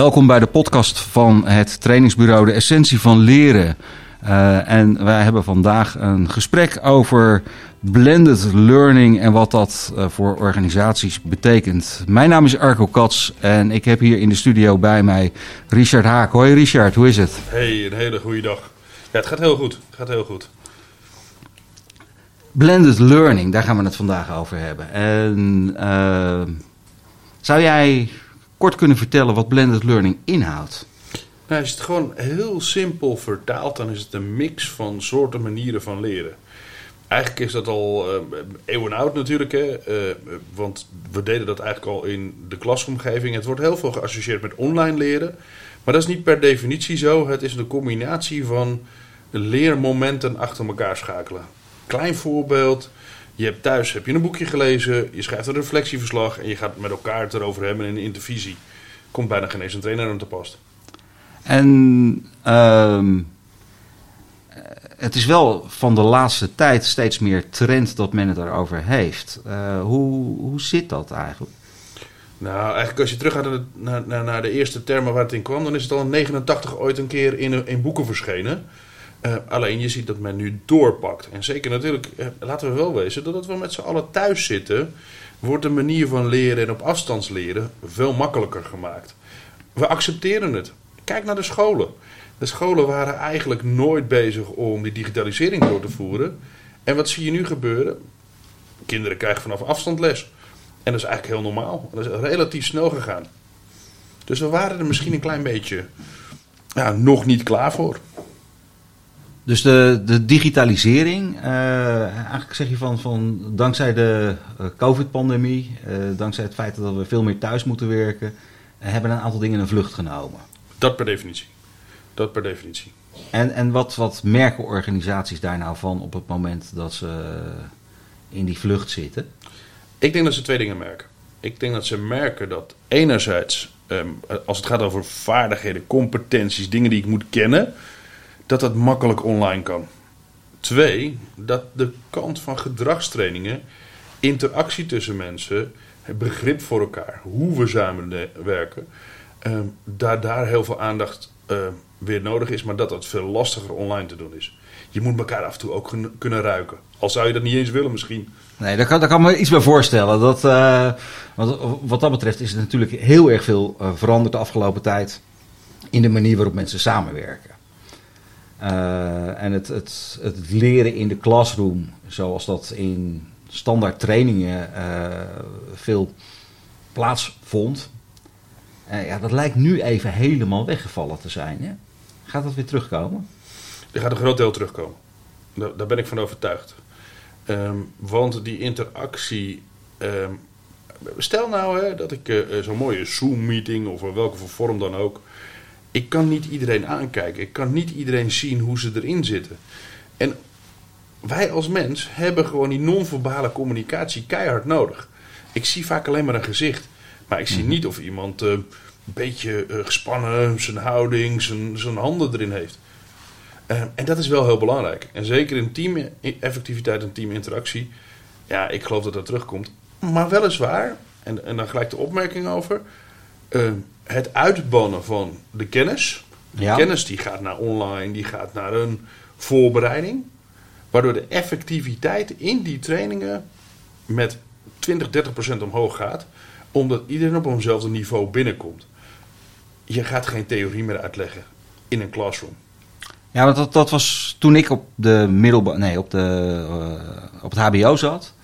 welkom bij de podcast van het trainingsbureau De Essentie van Leren. Uh, en wij hebben vandaag een gesprek over blended learning en wat dat uh, voor organisaties betekent. Mijn naam is Arco Kats en ik heb hier in de studio bij mij Richard Haak. Hoi Richard, hoe is het? Hey, een hele goede dag. Ja, het gaat heel goed. Het gaat heel goed. Blended learning, daar gaan we het vandaag over hebben. En uh, zou jij kort kunnen vertellen wat blended learning inhoudt? Nou, als je het gewoon heel simpel vertaalt, dan is het een mix van soorten manieren van leren. Eigenlijk is dat al uh, eeuwen oud natuurlijk, hè? Uh, want we deden dat eigenlijk al in de klasomgeving. Het wordt heel veel geassocieerd met online leren, maar dat is niet per definitie zo. Het is een combinatie van leermomenten achter elkaar schakelen. Klein voorbeeld. Je hebt thuis heb je een boekje gelezen, je schrijft een reflectieverslag en je gaat met elkaar het erover hebben in een intervisie. Komt bijna geen eens een trainer aan te pas. En uh, het is wel van de laatste tijd steeds meer trend dat men het erover heeft. Uh, hoe, hoe zit dat eigenlijk? Nou, eigenlijk als je terug gaat naar, naar, naar, de eerste termen waar het in kwam, dan is het al in 89 ooit een keer in, in boeken verschenen. Uh, alleen je ziet dat men nu doorpakt. En zeker natuurlijk, uh, laten we wel wezen, doordat we met z'n allen thuis zitten, wordt de manier van leren en op afstandsleren veel makkelijker gemaakt. We accepteren het. Kijk naar de scholen. De scholen waren eigenlijk nooit bezig om die digitalisering door te voeren. En wat zie je nu gebeuren? Kinderen krijgen vanaf afstand les. En dat is eigenlijk heel normaal. Dat is relatief snel gegaan. Dus we waren er misschien een klein beetje ja, nog niet klaar voor. Dus de, de digitalisering, uh, eigenlijk zeg je van, van dankzij de uh, COVID-pandemie, uh, dankzij het feit dat we veel meer thuis moeten werken, hebben een aantal dingen een vlucht genomen. Dat per definitie. Dat per definitie. En, en wat, wat merken organisaties daar nou van op het moment dat ze in die vlucht zitten? Ik denk dat ze twee dingen merken. Ik denk dat ze merken dat enerzijds, um, als het gaat over vaardigheden, competenties, dingen die ik moet kennen, dat dat makkelijk online kan. Twee, dat de kant van gedragstrainingen, interactie tussen mensen, het begrip voor elkaar, hoe we samenwerken, uh, daar, daar heel veel aandacht uh, weer nodig is, maar dat dat veel lastiger online te doen is. Je moet elkaar af en toe ook kunnen ruiken. Al zou je dat niet eens willen misschien. Nee, daar kan, daar kan me iets bij voorstellen. Dat, uh, wat, wat dat betreft is er natuurlijk heel erg veel veranderd de afgelopen tijd in de manier waarop mensen samenwerken. Uh, en het, het, het leren in de classroom, zoals dat in standaard trainingen uh, veel plaatsvond, uh, ja, dat lijkt nu even helemaal weggevallen te zijn. Hè? Gaat dat weer terugkomen? Er gaat een groot deel terugkomen. Daar, ben ik van overtuigd. Um, want die interactie. Um, stel nou hè, dat ik zo'n mooie Zoom-meeting of welke vorm dan ook ik kan niet iedereen aankijken. Ik kan niet iedereen zien hoe ze erin zitten. En wij als mens hebben gewoon die non-verbale communicatie keihard nodig. Ik zie vaak alleen maar een gezicht. Maar ik zie niet of iemand uh, een beetje uh, gespannen, zijn houding, zijn, zijn handen erin heeft. Uh, en dat is wel heel belangrijk. En zeker in team-effectiviteit en teaminteractie. Ja, ik geloof dat dat terugkomt. Maar weliswaar, en, en dan gelijk de opmerking over het uitbannen van de kennis. De ja. kennis die gaat naar online, die gaat naar een voorbereiding. Waardoor de effectiviteit in die trainingen met 20, 30 procent omhoog gaat. Omdat iedereen op eenzelfde niveau binnenkomt. Je gaat geen theorie meer uitleggen in een classroom. Ja, want dat, dat was toen ik op de middelbare, nee, op, de, uh, op het HBO zat.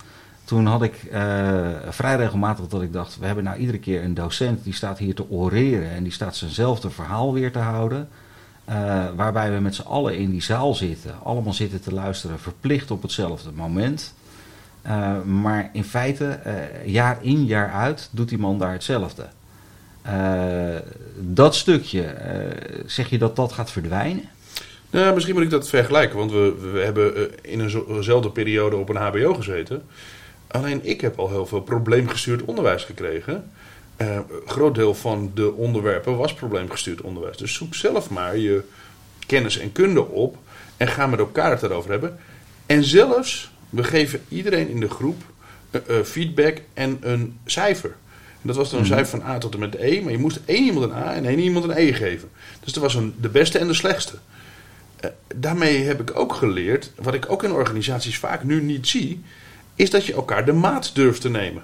Toen had ik uh, vrij regelmatig dat ik dacht, we hebben nou iedere keer een docent die staat hier te oreren en die staat zijnzelfde verhaal weer te houden. Uh, waarbij we met z'n allen in die zaal zitten, allemaal zitten te luisteren, verplicht op hetzelfde moment. Uh, maar in feite, jaar in, jaar uit, doet die man daar hetzelfde. dat stukje, zeg je dat dat gaat verdwijnen? Nou, misschien moet ik dat vergelijken, want we, we hebben in eenzelfde periode op een HBO gezeten. Alleen ik heb al heel veel probleemgestuurd onderwijs gekregen. Uh, groot deel van de onderwerpen was probleemgestuurd onderwijs. Dus zoek zelf maar je kennis en kunde op en ga met elkaar het erover hebben. En zelfs, we geven iedereen in de groep uh, uh, feedback en een cijfer. En dat was dan een cijfer van A tot en met E. Maar je moest één iemand een A en één iemand een E geven. Dus er was een, de beste en de slechtste. Eh, daarmee heb ik ook geleerd, wat ik ook in organisaties vaak nu niet zie, is dat je elkaar de maat durft te nemen.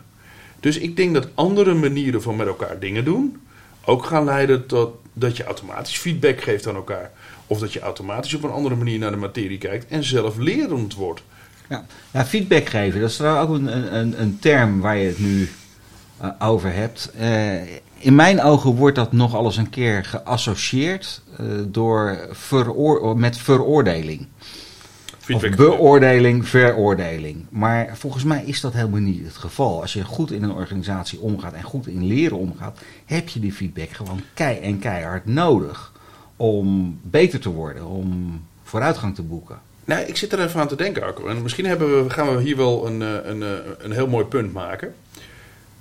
Dus ik denk dat andere manieren van met elkaar dingen doen ook gaan leiden tot dat je automatisch feedback geeft aan elkaar. Of dat je automatisch op een andere manier naar de materie kijkt en zelf lerend wordt. Ja, feedback geven, dat is ook een, een, een term waar je het nu uh, over hebt. Uh, in mijn ogen wordt dat nog alles een keer geassocieerd uh, door met veroordeling. Feedback. Of beoordeling, veroordeling. Maar volgens mij is dat helemaal niet het geval. Als je goed in een organisatie omgaat en goed in leren omgaat, heb je die feedback gewoon kei en keihard nodig om beter te worden, om vooruitgang te boeken. Nou, ik zit er even aan te denken, Arco. En misschien hebben we, gaan we hier wel een, een, een heel mooi punt maken.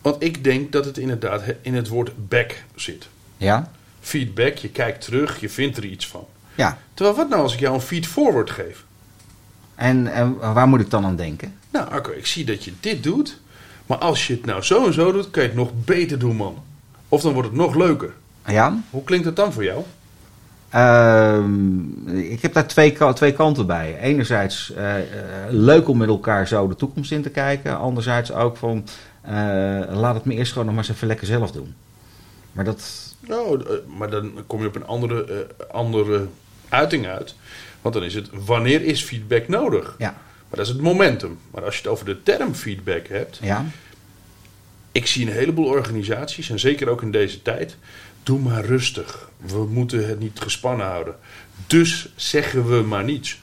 Want ik denk dat het inderdaad in het woord back zit. Ja? Feedback, je kijkt terug, je vindt er iets van. Ja. Terwijl wat nou als ik jou een feed forward geef? En, en waar moet ik dan aan denken? Nou, Arco, ik zie dat je dit doet. Maar als je het nou zo en zo doet, kan je het nog beter doen, man. Of dan wordt het nog leuker. Ja? Hoe klinkt het dan voor jou? Uh, ik heb daar twee, twee kanten bij. Enerzijds uh, leuk om met elkaar zo de toekomst in te kijken. Anderzijds ook van uh, laat het me eerst gewoon nog maar eens even lekker zelf doen. Maar dat. Nou, maar dan kom je op een andere, andere uiting uit. Want dan is het wanneer is feedback nodig? Ja. Maar dat is het momentum. Maar als je het over de term feedback hebt. Ja. Ik zie een heleboel organisaties, en zeker ook in deze tijd. Doe maar rustig. We moeten het niet gespannen houden. Dus zeggen we maar niets.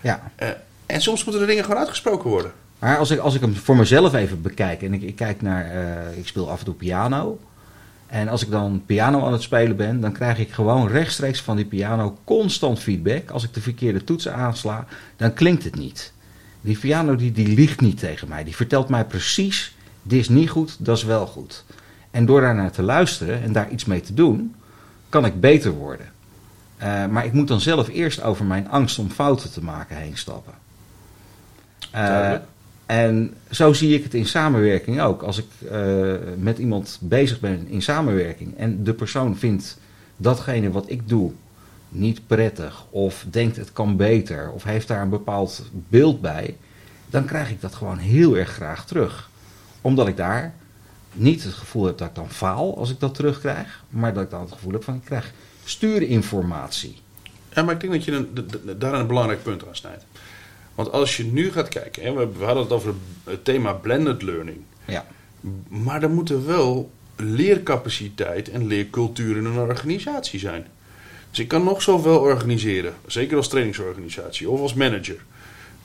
Ja. Uh, en soms moeten de dingen gewoon uitgesproken worden. Maar als ik, als ik hem voor mezelf even bekijk. En ik, ik kijk naar. Uh, ik speel af en toe piano. En als ik dan piano aan het spelen ben, dan krijg ik gewoon rechtstreeks van die piano constant feedback. Als ik de verkeerde toetsen aansla, dan klinkt het niet. Die piano die, die liegt niet tegen mij. Die vertelt mij precies, dit is niet goed, dat is wel goed. En door daarnaar te luisteren en daar iets mee te doen, kan ik beter worden. Uh, maar ik moet dan zelf eerst over mijn angst om fouten te maken heen stappen. Uh, en zo zie ik het in samenwerking ook. Als ik uh, met iemand bezig ben in samenwerking en de persoon vindt datgene wat ik doe niet prettig of denkt het kan beter of heeft daar een bepaald beeld bij, dan krijg ik dat gewoon heel erg graag terug. Omdat ik daar niet het gevoel heb dat ik dan faal als ik dat terugkrijg, maar dat ik dan het gevoel heb van ik krijg stuurinformatie. Ja, maar ik denk dat je daar een belangrijk punt aan snijdt. Want als je nu gaat kijken, hè, we hadden het over het thema blended learning. Ja. Maar er moet wel leercapaciteit en leercultuur in een organisatie zijn. Dus ik kan nog zoveel organiseren, zeker als trainingsorganisatie of als manager.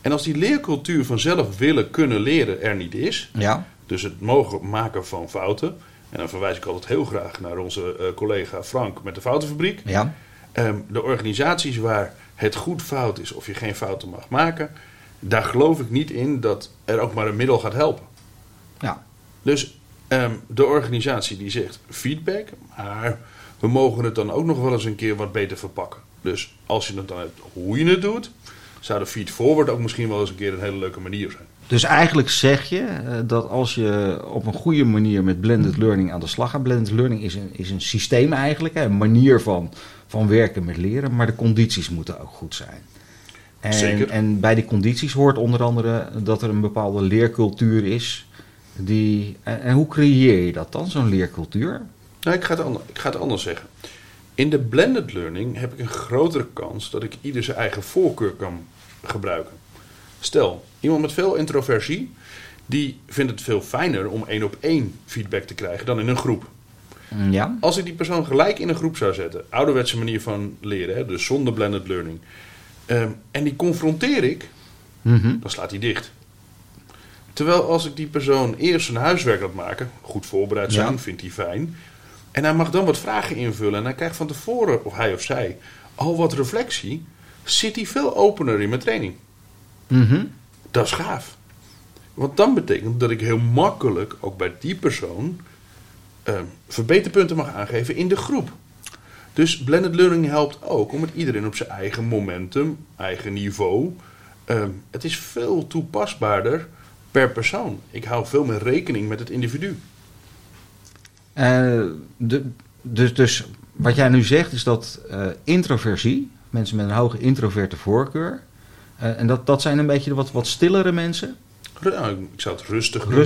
En als die leercultuur vanzelf willen kunnen leren er niet is, ja. dus het mogen maken van fouten, en dan verwijs ik altijd heel graag naar onze uh, collega Frank met de Foutenfabriek. Ja. Um, de organisaties waar het goed fout is of je geen fouten mag maken, daar geloof ik niet in dat er ook maar een middel gaat helpen. Ja. Dus um, de organisatie die zegt feedback, maar we mogen het dan ook nog wel eens een keer wat beter verpakken. Dus als je het dan hebt hoe je het doet, zou de feed forward ook misschien wel eens een keer een hele leuke manier zijn. Dus eigenlijk zeg je uh, dat als je op een goede manier met blended learning aan de slag gaat. Blended learning is een, is een systeem eigenlijk, hè, een manier van, van werken met leren, maar de condities moeten ook goed zijn. En, Zeker. en bij die condities hoort onder andere dat er een bepaalde leercultuur is. Die, en, en hoe creëer je dat dan, zo'n leercultuur? Nou, ik ga, het anders, ik ga het anders zeggen. In de blended learning heb ik een grotere kans dat ik ieder zijn eigen voorkeur kan gebruiken. Stel, iemand met veel introversie, die vindt het veel fijner om één op één feedback te krijgen dan in een groep. Ja. Als ik die persoon gelijk in een groep zou zetten, ouderwetse manier van leren, hè, dus zonder blended learning, um, en die confronteer ik, mm -hmm. dan slaat hij dicht. Terwijl als ik die persoon eerst zijn huiswerk laat maken, goed voorbereid zijn, Ja. vindt hij fijn. En hij mag dan wat vragen invullen en hij krijgt van tevoren, of hij of zij, al wat reflectie, zit hij veel opener in mijn training. Mhm. Dat is gaaf. Want dan betekent dat ik heel makkelijk ook bij die persoon eh, verbeterpunten mag aangeven in de groep. Dus blended learning helpt ook om het iedereen op zijn eigen momentum, eigen niveau. eh, het is veel toepasbaarder per persoon. Ik hou veel meer rekening met het individu. Eh, de, dus, dus wat jij nu zegt is dat eh, introversie, mensen met een hoge introverte voorkeur, eh, en dat, dat zijn een beetje de wat, wat stillere mensen, Ru- nou, ik zou het rustig noemen.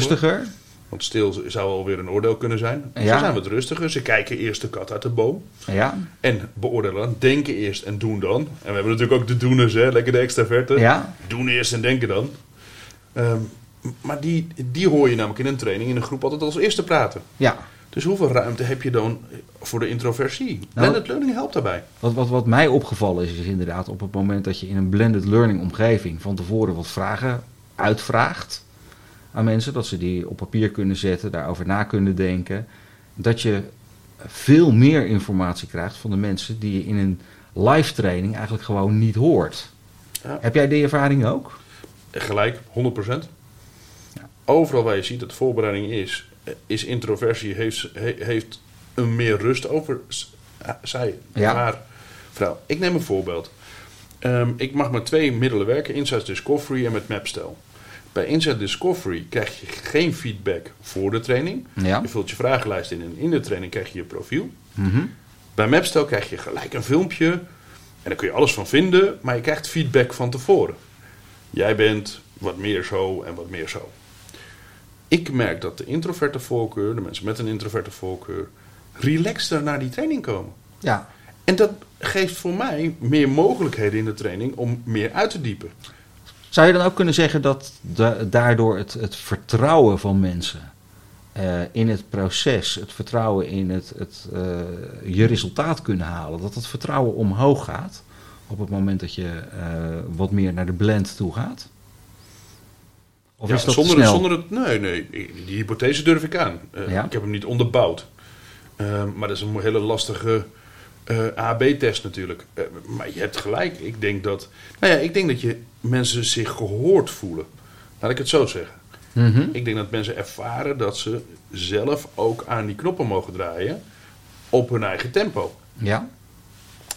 Want stil zou alweer een oordeel kunnen zijn. Ja. Ze zijn wat rustiger. Ze kijken eerst de kat uit de boom. Ja, En beoordelen dan. Denken eerst en doen dan. En we hebben natuurlijk ook de doeners, hè? lekker de extraverten. ja, Doen eerst en denken dan. Ehm, maar die, die hoor je namelijk in een training in een groep altijd als eerste praten. ja. Dus hoeveel ruimte heb je dan voor de introversie? Blended learning helpt daarbij. Wat, wat, wat mij opgevallen is, is inderdaad op het moment dat je in een blended learning omgeving van tevoren wat vragen uitvraagt aan mensen, dat ze die op papier kunnen zetten, daarover na kunnen denken, dat je veel meer informatie krijgt van de mensen die je in een live training eigenlijk gewoon niet hoort. Ja. Heb jij die ervaring ook? Gelijk, 100%. Ja. Overal waar je ziet dat voorbereiding is, is introversie, heeft, he- heeft een meer rust over s- zij, Ja. haar vrouw. Ik neem een voorbeeld. Ehm, ik mag met twee middelen werken, Insight Discovery en met Mapstel. Bij Insight Discovery krijg je geen feedback voor de training. Ja. Je vult je vragenlijst in en in de training krijg je je profiel. Mhm. Bij Mapstel krijg je gelijk een filmpje. En daar kun je alles van vinden, maar je krijgt feedback van tevoren. Jij bent wat meer zo en wat meer zo. Ik merk dat de introverte voorkeur, de mensen met een introverte voorkeur, relaxter naar die training komen. Ja. En dat geeft voor mij meer mogelijkheden in de training om meer uit te diepen. Zou je dan ook kunnen zeggen dat da- daardoor het, het vertrouwen van mensen eh, in het proces, het vertrouwen in het, het, eh, je resultaat kunnen halen, dat het vertrouwen omhoog gaat op het moment dat je eh, wat meer naar de blend toe gaat? Of Ja, is dat zonder, zonder het. Nee, nee, die hypothese durf ik aan. Ja. Ik heb hem niet onderbouwd. Maar dat is een hele lastige AB-test natuurlijk. Eh, maar je hebt gelijk. Ik denk dat. Nou ja, ik denk dat je mensen zich gehoord voelen. Laat ik het zo zeggen. Mhm. Ik denk dat mensen ervaren dat ze zelf ook aan die knoppen mogen draaien. Op hun eigen tempo. Ja.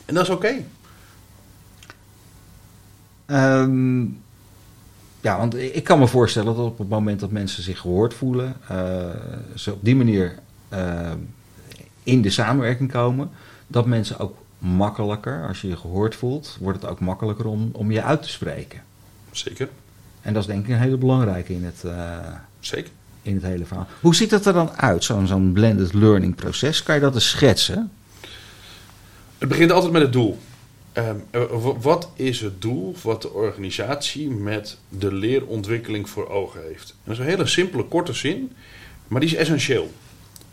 En dat is oké. Ehm, ja, want ik kan me voorstellen dat op het moment dat mensen zich gehoord voelen, eh, ze op die manier eh, in de samenwerking komen, dat mensen ook makkelijker, als je je gehoord voelt, wordt het ook makkelijker om, om je uit te spreken. Zeker. En dat is denk ik een hele belangrijke in het, eh, Zeker. in het hele verhaal. Hoe ziet dat er dan uit, zo'n zo'n blended learning proces? Kan je dat eens schetsen? Het begint altijd met het doel. Ehm, eh, wat is het doel wat de organisatie met de leerontwikkeling voor ogen heeft? En dat is een hele simpele, korte zin, maar die is essentieel.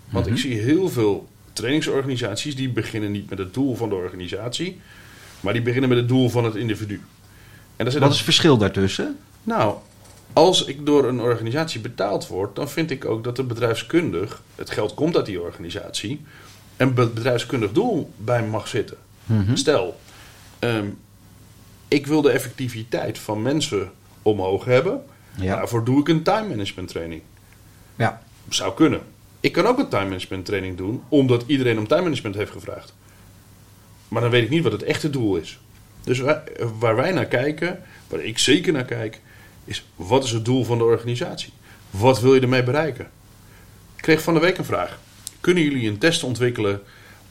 Want Mhm. ik zie heel veel trainingsorganisaties die beginnen niet met het doel van de organisatie, maar die beginnen met het doel van het individu. En dat is Wat is het verschil daartussen? nou, als ik door een organisatie betaald word, dan vind ik ook dat er bedrijfskundig, het geld komt uit die organisatie, een be- bedrijfskundig doel bij mag zitten. Mhm. Stel, ehm, ik wil de effectiviteit van mensen omhoog hebben. Ja. Daarvoor doe ik een time management training. Ja. Zou kunnen. Ik kan ook een time management training doen, omdat iedereen om time management heeft gevraagd. Maar dan weet ik niet wat het echte doel is. Dus waar wij naar kijken, waar ik zeker naar kijk, is wat is het doel van de organisatie? Wat wil je ermee bereiken? Ik kreeg van de week een vraag. Kunnen jullie een test ontwikkelen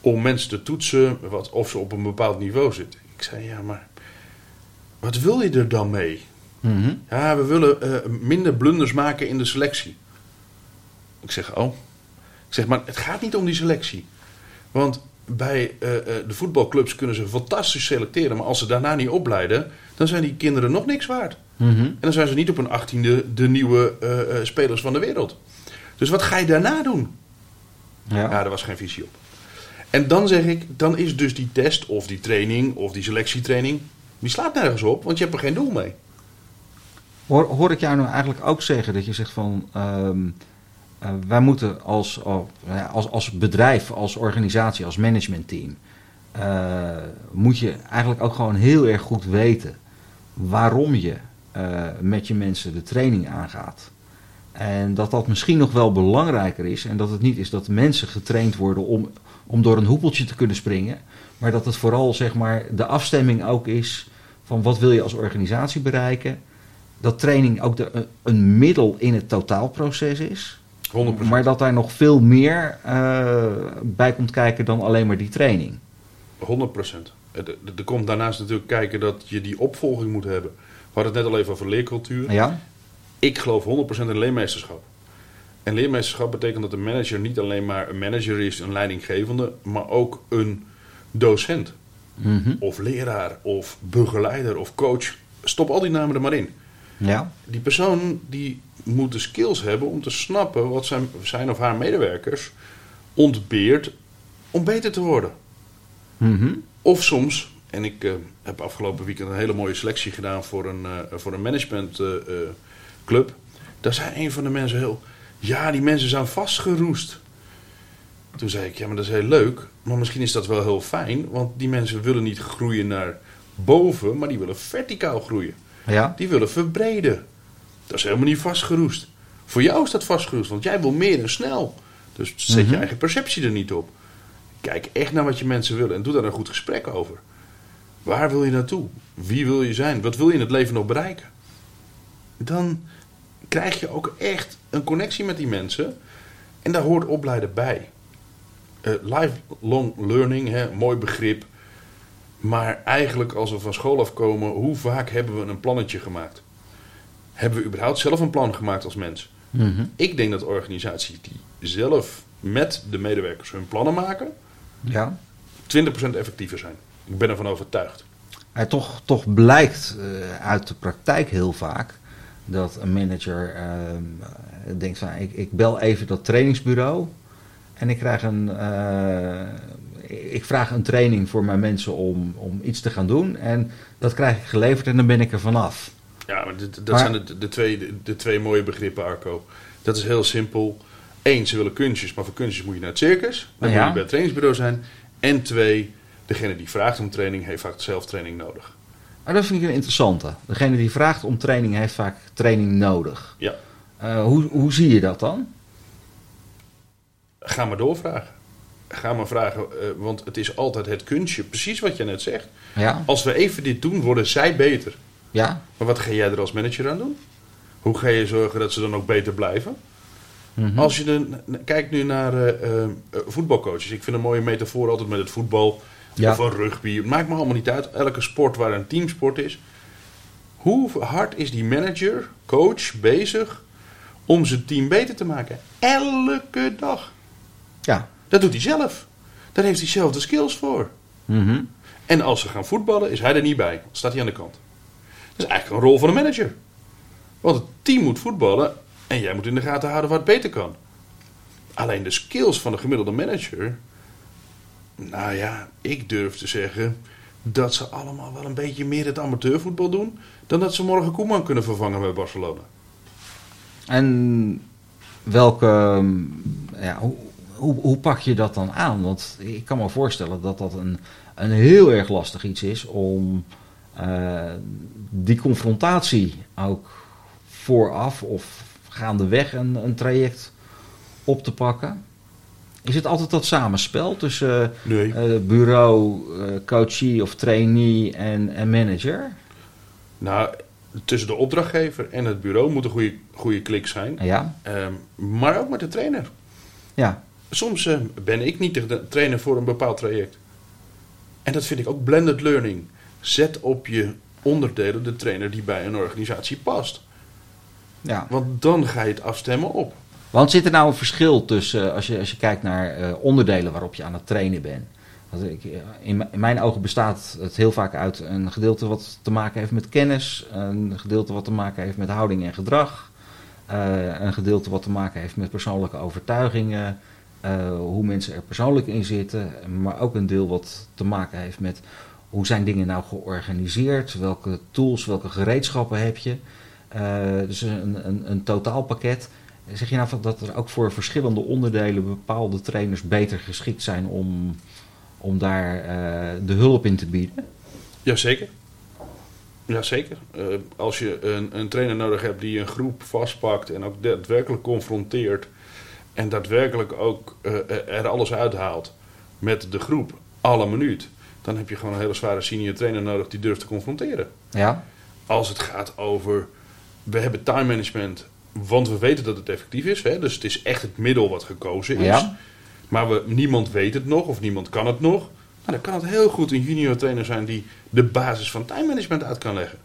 om mensen te toetsen wat, of ze op een bepaald niveau zitten? Ik zei ja, maar wat wil je er dan mee? Mhm. Ja, we willen eh, minder blunders maken in de selectie. Ik zeg, oh. Ik zeg, maar het gaat niet om die selectie. Want bij eh, eh, de voetbalclubs kunnen ze fantastisch selecteren. Maar als ze daarna niet opleiden, dan zijn die kinderen nog niks waard. Mhm. En dan zijn ze niet op een achttiende de nieuwe eh, spelers van de wereld. Dus wat ga je daarna doen? Ja. Ja, daar was geen visie op. En dan zeg ik, dan is dus die test of die training of die selectietraining... die slaat nergens op, want je hebt er geen doel mee. Hoor, hoor ik jou nou eigenlijk ook zeggen dat je zegt van ehm, eh, wij moeten als, ja, als, als bedrijf, als organisatie, als managementteam, eh, moet je eigenlijk ook gewoon heel erg goed weten waarom je eh, met je mensen de training aangaat. En dat dat misschien nog wel belangrijker is en dat het niet is dat mensen getraind worden om, om door een hoepeltje te kunnen springen, maar dat het vooral zeg maar de afstemming ook is van wat wil je als organisatie bereiken dat training ook een middel in het totaalproces is. 100%. Maar dat daar nog veel meer eh, bij komt kijken dan alleen maar die training. 100 procent. Er komt daarnaast natuurlijk kijken dat je die opvolging moet hebben. We hadden het net al even over leercultuur. Ja? Ik geloof 100% in leermeesterschap. En leermeesterschap betekent dat de manager niet alleen maar een manager is, een leidinggevende, maar ook een docent. Mhm. Of leraar, of begeleider, of coach. Stop al die namen er maar in. Ja. Die persoon die moet de skills hebben om te snappen wat zijn, zijn of haar medewerkers ontbeert om beter te worden. Mhm. Of soms, en ik eh, heb afgelopen weekend een hele mooie selectie gedaan voor een, eh, voor een managementclub. Daar zei een van de mensen heel, ja, die mensen zijn vastgeroest. Toen zei ik, ja, maar dat is heel leuk, maar misschien is dat wel heel fijn, want die mensen willen niet groeien naar boven, maar die willen verticaal groeien. Ja. Die willen verbreden. Dat is helemaal niet vastgeroest. Voor jou is dat vastgeroest, want jij wil meer en snel. Dus zet je Mhm. eigen perceptie er niet op. Kijk echt naar wat je mensen willen en doe daar een goed gesprek over. Waar wil je naartoe? Wie wil je zijn? Wat wil je in het leven nog bereiken? Dan krijg je ook echt een connectie met die mensen. En daar hoort opleiden bij. Eh, lifelong learning, hè, mooi begrip. Maar eigenlijk als we van school afkomen, hoe vaak hebben we een plannetje gemaakt? Hebben we überhaupt zelf een plan gemaakt als mens? Mhm. Ik denk dat organisaties die zelf met de medewerkers hun plannen maken, ja. 20% effectiever zijn. Ik ben ervan overtuigd. Maar toch, toch blijkt eh, uit de praktijk heel vaak dat een manager ehm, denkt van ik, ik bel even dat trainingsbureau en ik krijg een eh, ik vraag een training voor mijn mensen om, om iets te gaan doen en dat krijg ik geleverd en dan ben ik er vanaf. Ja, maar dit- dat Maar- zijn de, de, twee, de, de twee mooie begrippen, Arco. Dat is heel simpel. Eén, ze willen kunstjes, maar voor kunstjes moet je naar het circus. Dan Ja. moet je bij het trainingsbureau zijn. En twee, degene die vraagt om training heeft vaak zelf training nodig. Maar dat vind ik een interessante. Degene die vraagt om training heeft vaak training nodig. Ja, Eh, hoe, hoe zie je dat dan? ga maar doorvragen. Ga maar vragen, eh, want het is altijd het kunstje. Precies wat je net zegt. Ja? Als we even dit doen, worden zij beter. Ja? Maar wat ga jij er als manager aan doen? Hoe ga je zorgen dat ze dan ook beter blijven? Mhm. Als je dan, kijkt nu naar eh, eh, voetbalcoaches. Ik vind een mooie metafoor altijd met het voetbal. Ja. Of een rugby. Het maakt me allemaal niet uit. Elke sport waar een teamsport is. Hoe hard is die manager, coach bezig om zijn team beter te maken? Elke dag. Ja. Dat doet hij zelf. Daar heeft hij zelf de skills voor. Mhm. En als ze gaan voetballen, is hij er niet bij. Staat hij aan de kant. Is eigenlijk een rol van een manager. Want het team moet voetballen en jij moet in de gaten houden wat het beter kan. Alleen de skills van de gemiddelde manager. Nou ja, ik durf te zeggen dat ze allemaal wel een beetje meer het amateurvoetbal doen. dan dat ze morgen Koeman kunnen vervangen bij Barcelona. En welke, ehm, ja, hoe, hoe, hoe pak je dat dan aan? Want ik kan me voorstellen dat dat een, een heel erg lastig iets is om die confrontatie ook vooraf of gaandeweg een, een traject op te pakken. Is het altijd dat samenspel tussen Nee. eh, bureau, eh, coachee of trainee en, en manager? Nou, tussen de opdrachtgever en het bureau moet een goede, goede klik zijn. Ja, Ehm, maar ook met de trainer. ja, Soms eh, ben ik niet de trainer voor een bepaald traject. En dat vind ik ook blended learning. Zet op je onderdelen de trainer die bij een organisatie past. ja. Want dan ga je het afstemmen op. Want zit er nou een verschil tussen, eh, als je, als je kijkt naar eh, onderdelen waarop je aan het trainen bent? Want ik, eh, in, mijn ogen bestaat het heel vaak uit een gedeelte wat te maken heeft met kennis, een gedeelte wat te maken heeft met houding en gedrag, een gedeelte wat te maken heeft met persoonlijke overtuigingen, hoe mensen er persoonlijk in zitten, maar ook een deel wat te maken heeft met hoe zijn dingen nou georganiseerd, welke tools, welke gereedschappen heb je. Eh, dus een, een, een totaalpakket. Zeg je nou dat er ook voor verschillende onderdelen bepaalde trainers beter geschikt zijn om, om daar eh, de hulp in te bieden? Jazeker. Jazeker. Eh als je een, een trainer nodig hebt die een groep vastpakt en ook daadwerkelijk confronteert. En daadwerkelijk ook er alles uithaalt met de groep, alle minuut. Dan heb je gewoon een hele zware senior trainer nodig die durft te confronteren. Ja, Als het gaat over, we hebben time management want we weten dat het effectief is. Hè? Dus het is echt het middel wat gekozen is. Ja. Maar we, niemand weet het nog of niemand kan het nog. Nou, dan kan het heel goed een junior trainer zijn die de basis van time management uit kan leggen.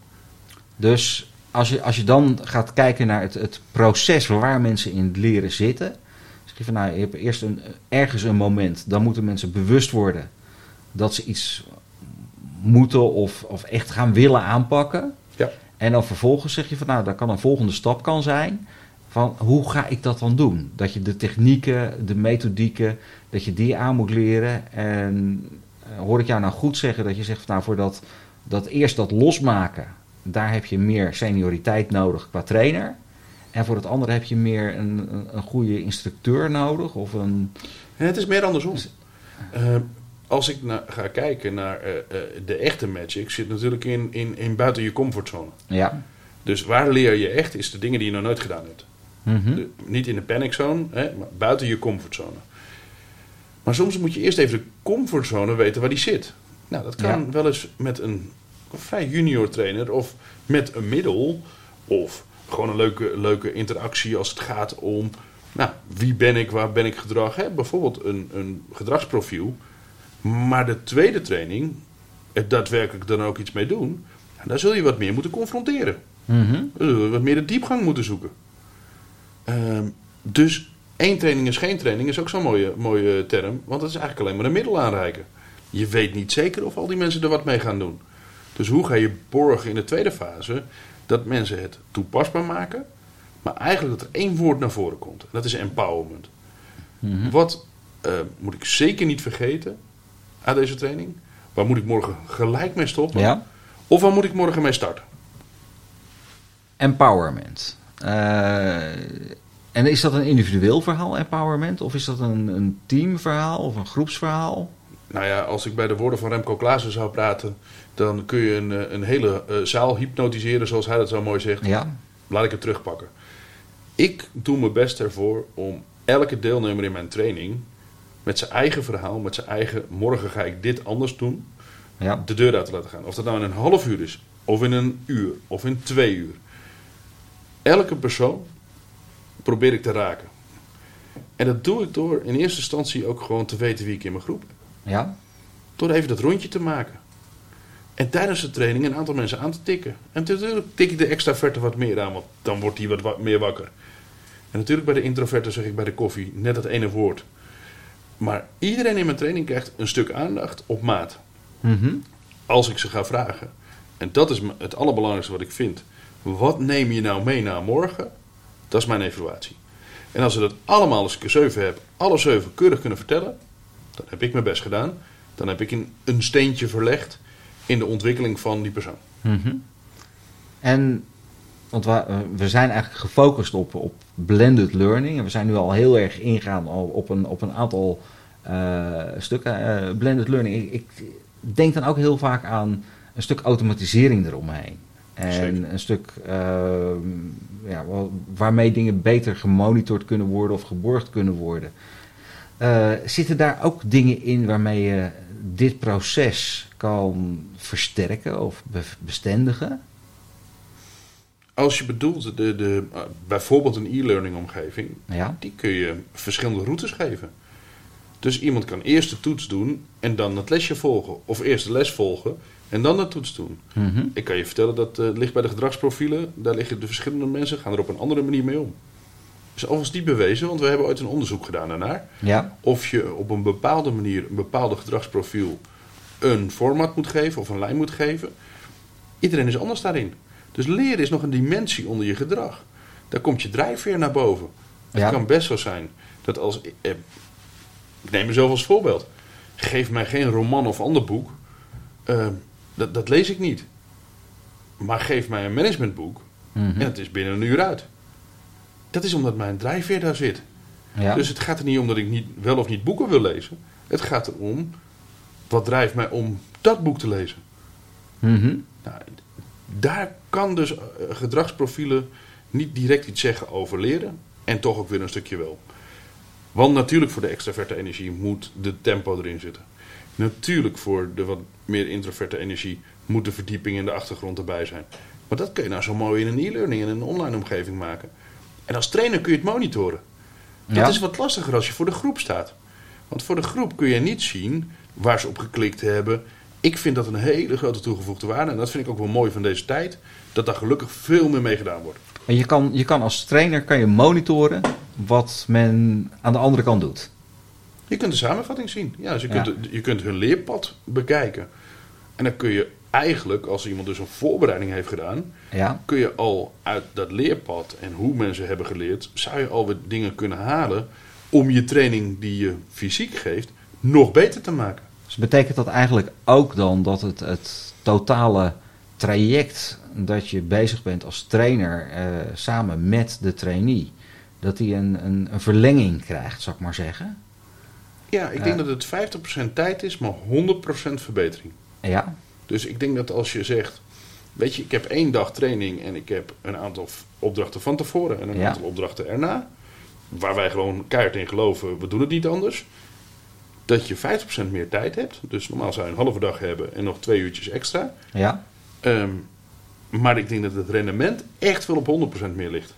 Dus als je, als je dan gaat kijken naar het, het proces waar mensen in het leren zitten. Zeg je van nou, je hebt eerst een, ergens een moment. Dan moeten mensen bewust worden dat ze iets moeten of, of echt gaan willen aanpakken. Ja. En dan vervolgens zeg je van nou, dat kan een volgende stap kan zijn. Van hoe ga ik dat dan doen? Dat je de technieken, de methodieken, dat je die aan moet leren. En eh, hoor ik jou nou goed zeggen dat je zegt van nou, voor dat, dat eerst dat losmaken, daar heb je meer senioriteit nodig qua trainer. En voor het andere heb je meer een, een, een goede instructeur nodig. Of een, En het is meer andersom. Eh, als ik na- ga kijken naar eh, eh, de echte magic, zit natuurlijk in, in, in buiten je comfortzone. ja. Dus waar leer je echt, is de dingen die je nog nooit gedaan hebt. Mhm. De- niet in de paniczone, hè, maar buiten je comfortzone. Maar soms moet je eerst even de comfortzone weten waar die zit. Nou, dat kan Ja. wel eens met een vrij junior trainer of met een middel. Of gewoon een leuke, leuke interactie als het gaat om... Nou, wie ben ik, waar ben ik gedrag? Hè? Bijvoorbeeld een, een gedragsprofiel. Maar de tweede training, er daadwerkelijk dan ook iets mee doen... daar zul je wat meer moeten confronteren. We zullen wat meer de diepgang moeten zoeken. Ehm, dus één training is geen training is ook zo'n mooie, mooie term. Want het is eigenlijk alleen maar een middel aanreiken. Je weet niet zeker of al die mensen er wat mee gaan doen. Dus hoe ga je borgen in de tweede fase dat mensen het toepasbaar maken. Maar eigenlijk dat er één woord naar voren komt. En dat is empowerment. Mhm. Wat eh, moet ik zeker niet vergeten aan deze training? Waar moet ik morgen gelijk mee stoppen? Ja. Of waar moet ik morgen mee starten? Empowerment. Eh, en is dat een individueel verhaal, empowerment? Of is dat een, een teamverhaal of een groepsverhaal? Nou ja, als ik bij de woorden van Remco Klaassen zou praten, dan kun je een, eh, een hele eh, zaal hypnotiseren, zoals hij dat zo mooi zegt. Ja. Laat ik het terugpakken. Ik doe mijn best ervoor om elke deelnemer in mijn training met zijn eigen verhaal, met zijn eigen morgen ga ik dit anders doen, Ja. de deur uit te laten gaan. Of dat nou in een half uur is, of in een uur, of in twee uur. Elke persoon probeer ik te raken. En dat doe ik door in eerste instantie ook gewoon te weten wie ik in mijn groep heb. Ja. Door even dat rondje te maken. En tijdens de training een aantal mensen aan te tikken. En natuurlijk tik ik de extraverte wat meer aan, want dan wordt die wat wa- meer wakker. En natuurlijk bij de introverte zeg ik bij de koffie net dat ene woord. Maar iedereen in mijn training krijgt een stuk aandacht op maat. Mhm. Als ik ze ga vragen. En dat is het allerbelangrijkste wat ik vind. Wat neem je nou mee naar morgen? Dat is mijn evaluatie. En als we dat allemaal als ik er zeven heb, alle zeven keurig kunnen vertellen, dan heb ik mijn best gedaan. Dan heb ik een, een steentje verlegd in de ontwikkeling van die persoon. Mhm. En, want we, eh, we zijn eigenlijk gefocust op, op blended learning. En we zijn nu al heel erg ingegaan al op een, op een aantal eh, stukken. eh, blended learning. Ik, ik denk dan ook heel vaak aan een stuk automatisering eromheen. En Zeker. een stuk eh, ja, wa- waarmee dingen beter gemonitord kunnen worden of geborgd kunnen worden. Zitten daar ook dingen in waarmee je dit proces kan versterken of be- bestendigen? Als je bedoelt, de, de, bijvoorbeeld een e-learning omgeving, Ja. die kun je verschillende routes geven. Dus iemand kan eerst de toets doen en dan het lesje volgen. Of eerst de les volgen en dan de toets doen. Mhm. Ik kan je vertellen dat eh, ligt bij de gedragsprofielen. Daar liggen de verschillende mensen gaan er op een andere manier mee om. Is overigens niet bewezen, want we hebben ooit een onderzoek gedaan daarnaar. Ja. Of je op een bepaalde manier een bepaalde gedragsprofiel een format moet geven of een lijn moet geven. Iedereen is anders daarin. Dus leren is nog een dimensie onder je gedrag. Daar komt je drijfveer naar boven. Het Ja. kan best zo zijn dat als. Eh, ik neem mezelf als voorbeeld. Geef mij geen roman of ander boek. eh, dat, dat lees ik niet. Maar geef mij een managementboek. Mhm. En het is binnen een uur uit. Dat is omdat mijn drijfveer daar zit. ja. Dus het gaat er niet om dat ik niet, wel of niet boeken wil lezen. Het gaat erom, wat drijft mij om dat boek te lezen? Mhm. Nou, daar kan dus eh, gedragsprofielen niet direct iets zeggen over leren. En toch ook weer een stukje wel. Want natuurlijk voor de extraverte energie moet de tempo erin zitten. Natuurlijk voor de wat meer introverte energie moet de verdieping in de achtergrond erbij zijn. Maar dat kun je nou zo mooi in een e-learning en in een online omgeving maken. En als trainer kun je het monitoren. Dat Ja. is wat lastiger als je voor de groep staat. Want voor de groep kun je niet zien waar ze op geklikt hebben. Ik vind dat een hele grote toegevoegde waarde. En dat vind ik ook wel mooi van deze tijd. Dat daar gelukkig veel meer mee gedaan wordt. En je kan, je kan als trainer kan je monitoren wat men aan de andere kant doet. Je kunt de samenvatting zien. Ja, dus je, Ja. kunt, je kunt hun leerpad bekijken. En dan kun je eigenlijk, als iemand dus een voorbereiding heeft gedaan, Ja, kun je al uit dat leerpad en hoe mensen hebben geleerd, zou je alweer dingen kunnen halen om je training die je fysiek geeft nog beter te maken. Dus betekent dat eigenlijk ook dan dat het, het totale traject dat je bezig bent als trainer eh, samen met de trainee, dat die een, een, een verlenging krijgt, zou ik maar zeggen? Ja, ik denk dat het 50% tijd is, maar 100% verbetering. Ja, Dus ik denk dat als je zegt, weet je, ik heb één dag training en ik heb een aantal opdrachten van tevoren en een Ja. aantal opdrachten erna, waar wij gewoon keihard in geloven, we doen het niet anders. Dat je 50% meer tijd hebt. Dus normaal zou je een halve dag hebben en nog twee uurtjes extra. ja, Ehm, maar ik denk dat het rendement echt wel op 100% meer ligt.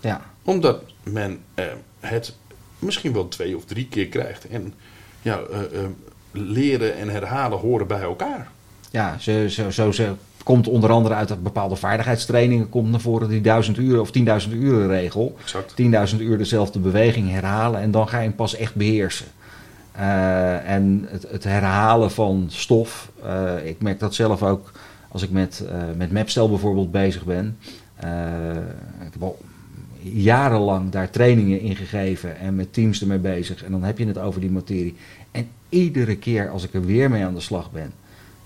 ja. Omdat men ehm, het misschien wel twee of drie keer krijgt. En ja, eh, ehm, leren en herhalen horen bij elkaar. Ja, zo, zo, zo, zo komt onder andere uit dat bepaalde vaardigheidstrainingen komt naar voren die 1000 uur of 10.000 uren regel. Exact. 10.000 uur dezelfde beweging herhalen en dan ga je hem pas echt beheersen. Eh, en het, het herhalen van stof, eh, ik merk dat zelf ook als ik met, eh met Mapstel bijvoorbeeld bezig ben. Ik heb al jarenlang daar trainingen in gegeven en met teams ermee bezig. En dan heb je het over die materie. En iedere keer als ik er weer mee aan de slag ben,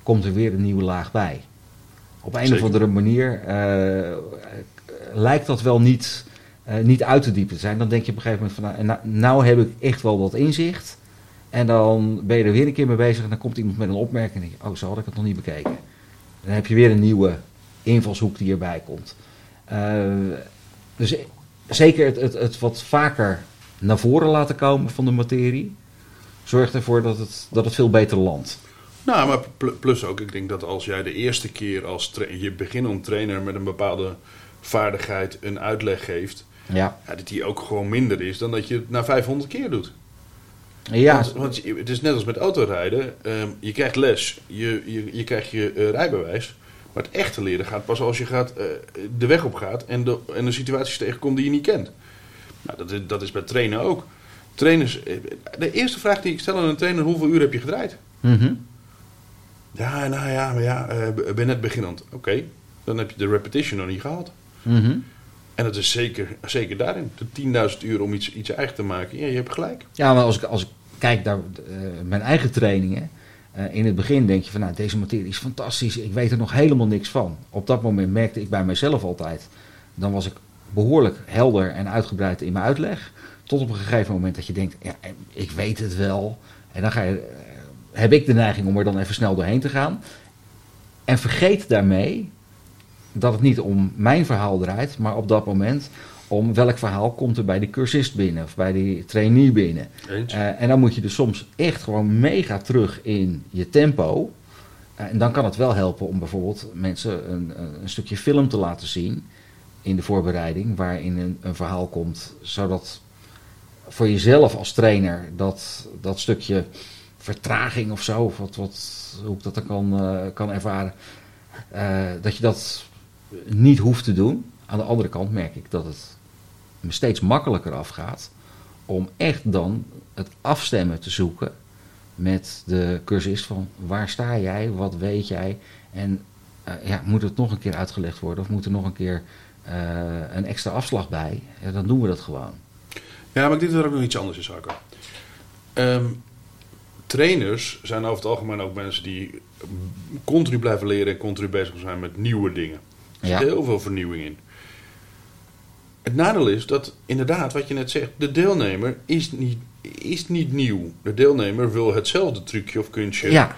komt er weer een nieuwe laag bij. Op een Zeker. of andere manier lijkt dat wel niet, niet uit te diepen te zijn. Dan denk je op een gegeven moment van, nou, nou, nou heb ik echt wel wat inzicht. En dan ben je er weer een keer mee bezig en dan komt iemand met een opmerking en denk je, oh, zo had ik het nog niet bekeken. Dan heb je weer een nieuwe invalshoek die erbij komt. Eh, dus zeker het, het, het wat vaker naar voren laten komen van de materie, zorgt ervoor dat het, dat het veel beter landt. Nou, maar pl- plus ook, ik denk dat als jij de eerste keer als je beginnend trainer met een bepaalde vaardigheid een uitleg geeft, Ja, ja, dat die ook gewoon minder is dan dat je het na 500 keer doet. Ja, Want, het is net als met autorijden. ehm, je krijgt les, je, je, je krijgt je eh, rijbewijs. Maar het echte leren gaat pas als je gaat, eh, de weg op gaat en de, en de situaties tegenkomt die je niet kent. Nou, dat, is, dat is bij trainen ook. Trainers, eh, de eerste vraag die ik stel aan een trainer, hoeveel uur heb je gedraaid? Mhm. Ja, nou ja, maar ja, ik ben net beginnend. Oké, dan heb je de repetition nog niet gehad. Mhm. En dat is zeker, zeker daarin. De 10.000 uur om iets, iets eigen te maken. Ja, je hebt gelijk. Ja, maar als ik, als ik kijk naar eh, mijn eigen trainingen. eh, in het begin denk je van nou, deze materie is fantastisch. Ik weet er nog helemaal niks van. Op dat moment merkte ik bij mezelf altijd. Dan was ik behoorlijk helder en uitgebreid in mijn uitleg. Tot op een gegeven moment dat je denkt, ja, ik weet het wel. En dan ga je, eh, heb ik de neiging om er dan even snel doorheen te gaan. En vergeet daarmee dat het niet om mijn verhaal draait, maar op dat moment om welk verhaal komt er bij die cursist binnen of bij die trainee binnen. Eh, en dan moet je dus soms echt gewoon mega terug in je tempo. Eh, en dan kan het wel helpen om bijvoorbeeld mensen een, een stukje film te laten zien in de voorbereiding, waarin een, een verhaal komt, zodat voor jezelf als trainer dat, dat stukje vertraging of zo, of wat, wat, hoe ik dat dan kan, eh, kan ervaren, dat je dat niet hoeft te doen. Aan de andere kant merk ik dat het me steeds makkelijker afgaat om echt dan het afstemmen te zoeken met de cursist van waar sta jij, wat weet jij en eh, ja, moet het nog een keer uitgelegd worden of moet er nog een keer eh, een extra afslag bij? Dan doen we dat gewoon. Ja, maar ik denk dat er ook nog iets anders is, Harco. Ehm, trainers zijn over het algemeen ook mensen die continu blijven leren en continu bezig zijn met nieuwe dingen. Er zit Ja. heel veel vernieuwing in. Het nadeel is dat inderdaad, wat je net zegt, de deelnemer is niet, is niet nieuw. De deelnemer wil hetzelfde trucje of kunstje. Ja,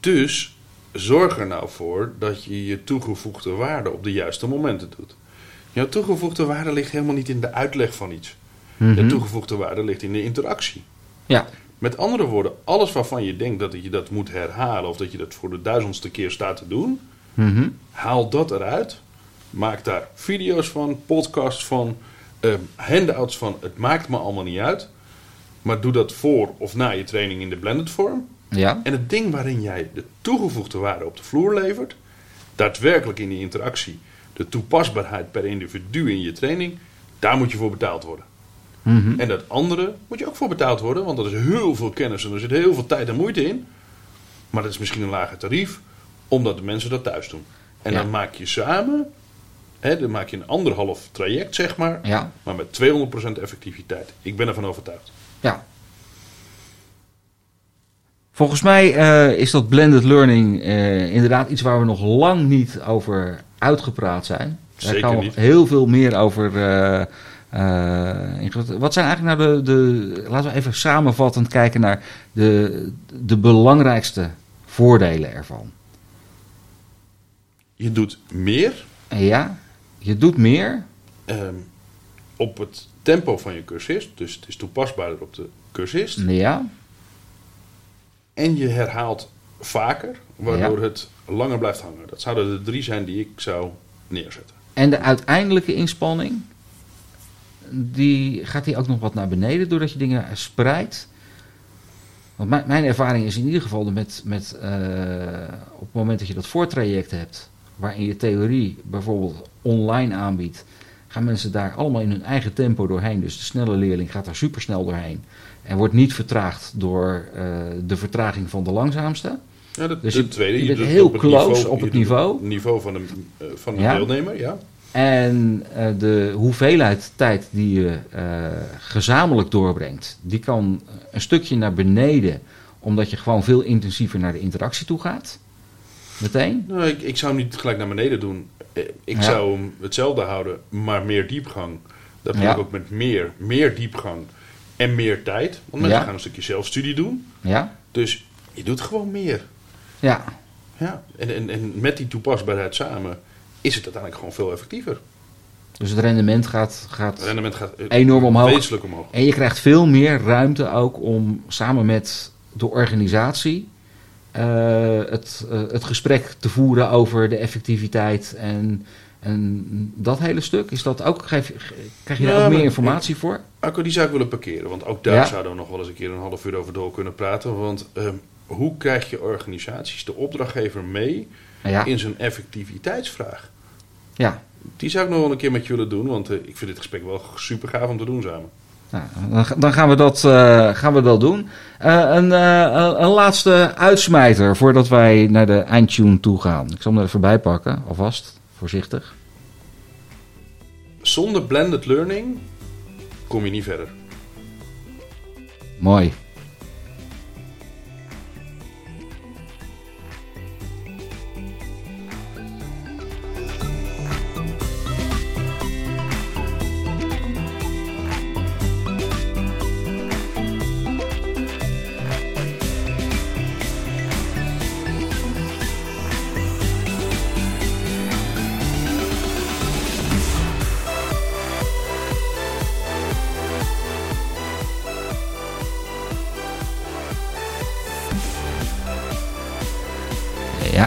Dus zorg er nou voor dat je je toegevoegde waarde op de juiste momenten doet. Jouw toegevoegde waarde ligt helemaal niet in de uitleg van iets. De Mhm. toegevoegde waarde ligt in de interactie. ja. Met andere woorden, alles waarvan je denkt dat je dat moet herhalen of dat je dat voor de duizendste keer staat te doen, Mhm. haal dat eruit. Maak daar video's van, podcasts van, ehm, handouts van. Het maakt me allemaal niet uit. Maar doe dat voor of na je training in de blended vorm. Ja. En het ding waarin jij de toegevoegde waarde op de vloer levert, daadwerkelijk in die interactie, de toepasbaarheid per individu in je training, daar moet je voor betaald worden. Mhm. En dat andere moet je ook voor betaald worden, want dat is heel veel kennis en er zit heel veel tijd en moeite in. Maar dat is misschien een lager tarief, omdat de mensen dat thuis doen. En Ja. dan maak je samen, hè, dan maak je een anderhalf traject, zeg maar, Ja. maar met 200% effectiviteit. Ik ben ervan overtuigd. Ja. Volgens mij eh, is dat blended learning eh, inderdaad iets waar we nog lang niet over uitgepraat zijn. Daar Zeker kan nog niet. heel veel meer over. eh, inge- wat zijn eigenlijk nou de, de. Laten we even samenvattend kijken naar de, de belangrijkste voordelen ervan. Je doet meer ja, je doet meer. ehm, op het tempo van je cursist, dus het is toepasbaarder op de cursist. Ja, En je herhaalt vaker, waardoor Ja. het langer blijft hangen. Dat zouden de drie zijn die ik zou neerzetten. En de uiteindelijke inspanning, die gaat die ook nog wat naar beneden doordat je dingen spreidt. Want mijn, mijn ervaring is in ieder geval met, met eh, op het moment dat je dat voortraject hebt, waarin je theorie bijvoorbeeld online aanbiedt, gaan mensen daar allemaal in hun eigen tempo doorheen. Dus de snelle leerling gaat daar supersnel doorheen. En wordt niet vertraagd door eh, de vertraging van de langzaamste. Ja, de, Dus je- tweede, je bent heel close op het niveau. niveau van de, eh, van de Ja. deelnemer, ja. En eh, de hoeveelheid tijd die je gezamenlijk doorbrengt, die kan een stukje naar beneden, omdat je gewoon veel intensiever naar de interactie toe gaat. Meteen. Nou, ik, ik zou hem niet gelijk naar beneden doen. Eh, Ik Ja. zou hem hetzelfde houden, maar meer diepgang. Dat bedoel ik ook met meer, meer diepgang en meer tijd. Want mensen gaan een stukje zelfstudie doen. Ja? Dus je doet gewoon meer. Ja. Ja. En, en, en met die toepasbaarheid samen is het uiteindelijk gewoon veel effectiever. Dus het rendement gaat, Het gaat rendement gaat eh, enorm omhoog. wezenlijk omhoog. En je krijgt veel meer ruimte ook om samen met de organisatie het, eh, het gesprek te voeren over de effectiviteit en, en dat hele stuk. Is dat ook, geef, krijg je daar ook meer informatie voor? Akko, die zou ik willen parkeren. Want ook daar Ja. zouden we nog wel eens een keer een half uur over door kunnen praten. Want ehm, hoe krijg je organisaties, de opdrachtgever mee Ja, in zijn effectiviteitsvraag? ja. Die zou ik nog wel een keer met je willen doen. Want eh, ik vind dit gesprek wel super gaaf om te doen samen. Nou, dan, gaan, we dat, eh, gaan we dat doen. Eh, een, eh, een, een laatste uitsmijter voordat wij naar de eindtune toe gaan. Ik zal hem er even bij pakken, alvast, voorzichtig. Zonder blended learning kom je niet verder. Mooi.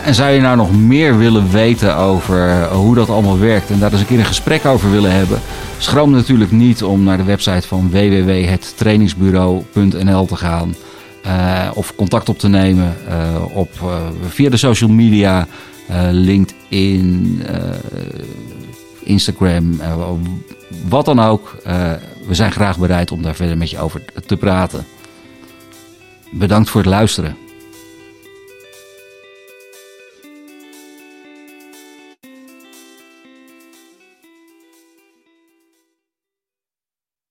En zou je nou nog meer willen weten over eh, hoe dat allemaal werkt en daar eens een keer een gesprek over willen hebben? Schroom natuurlijk niet om naar de website van www.hettrainingsbureau.nl te gaan. eh, of contact op te nemen eh, op, via de social media, LinkedIn, Instagram, wat dan ook. We zijn graag bereid om daar verder met je over te praten. Bedankt voor het luisteren.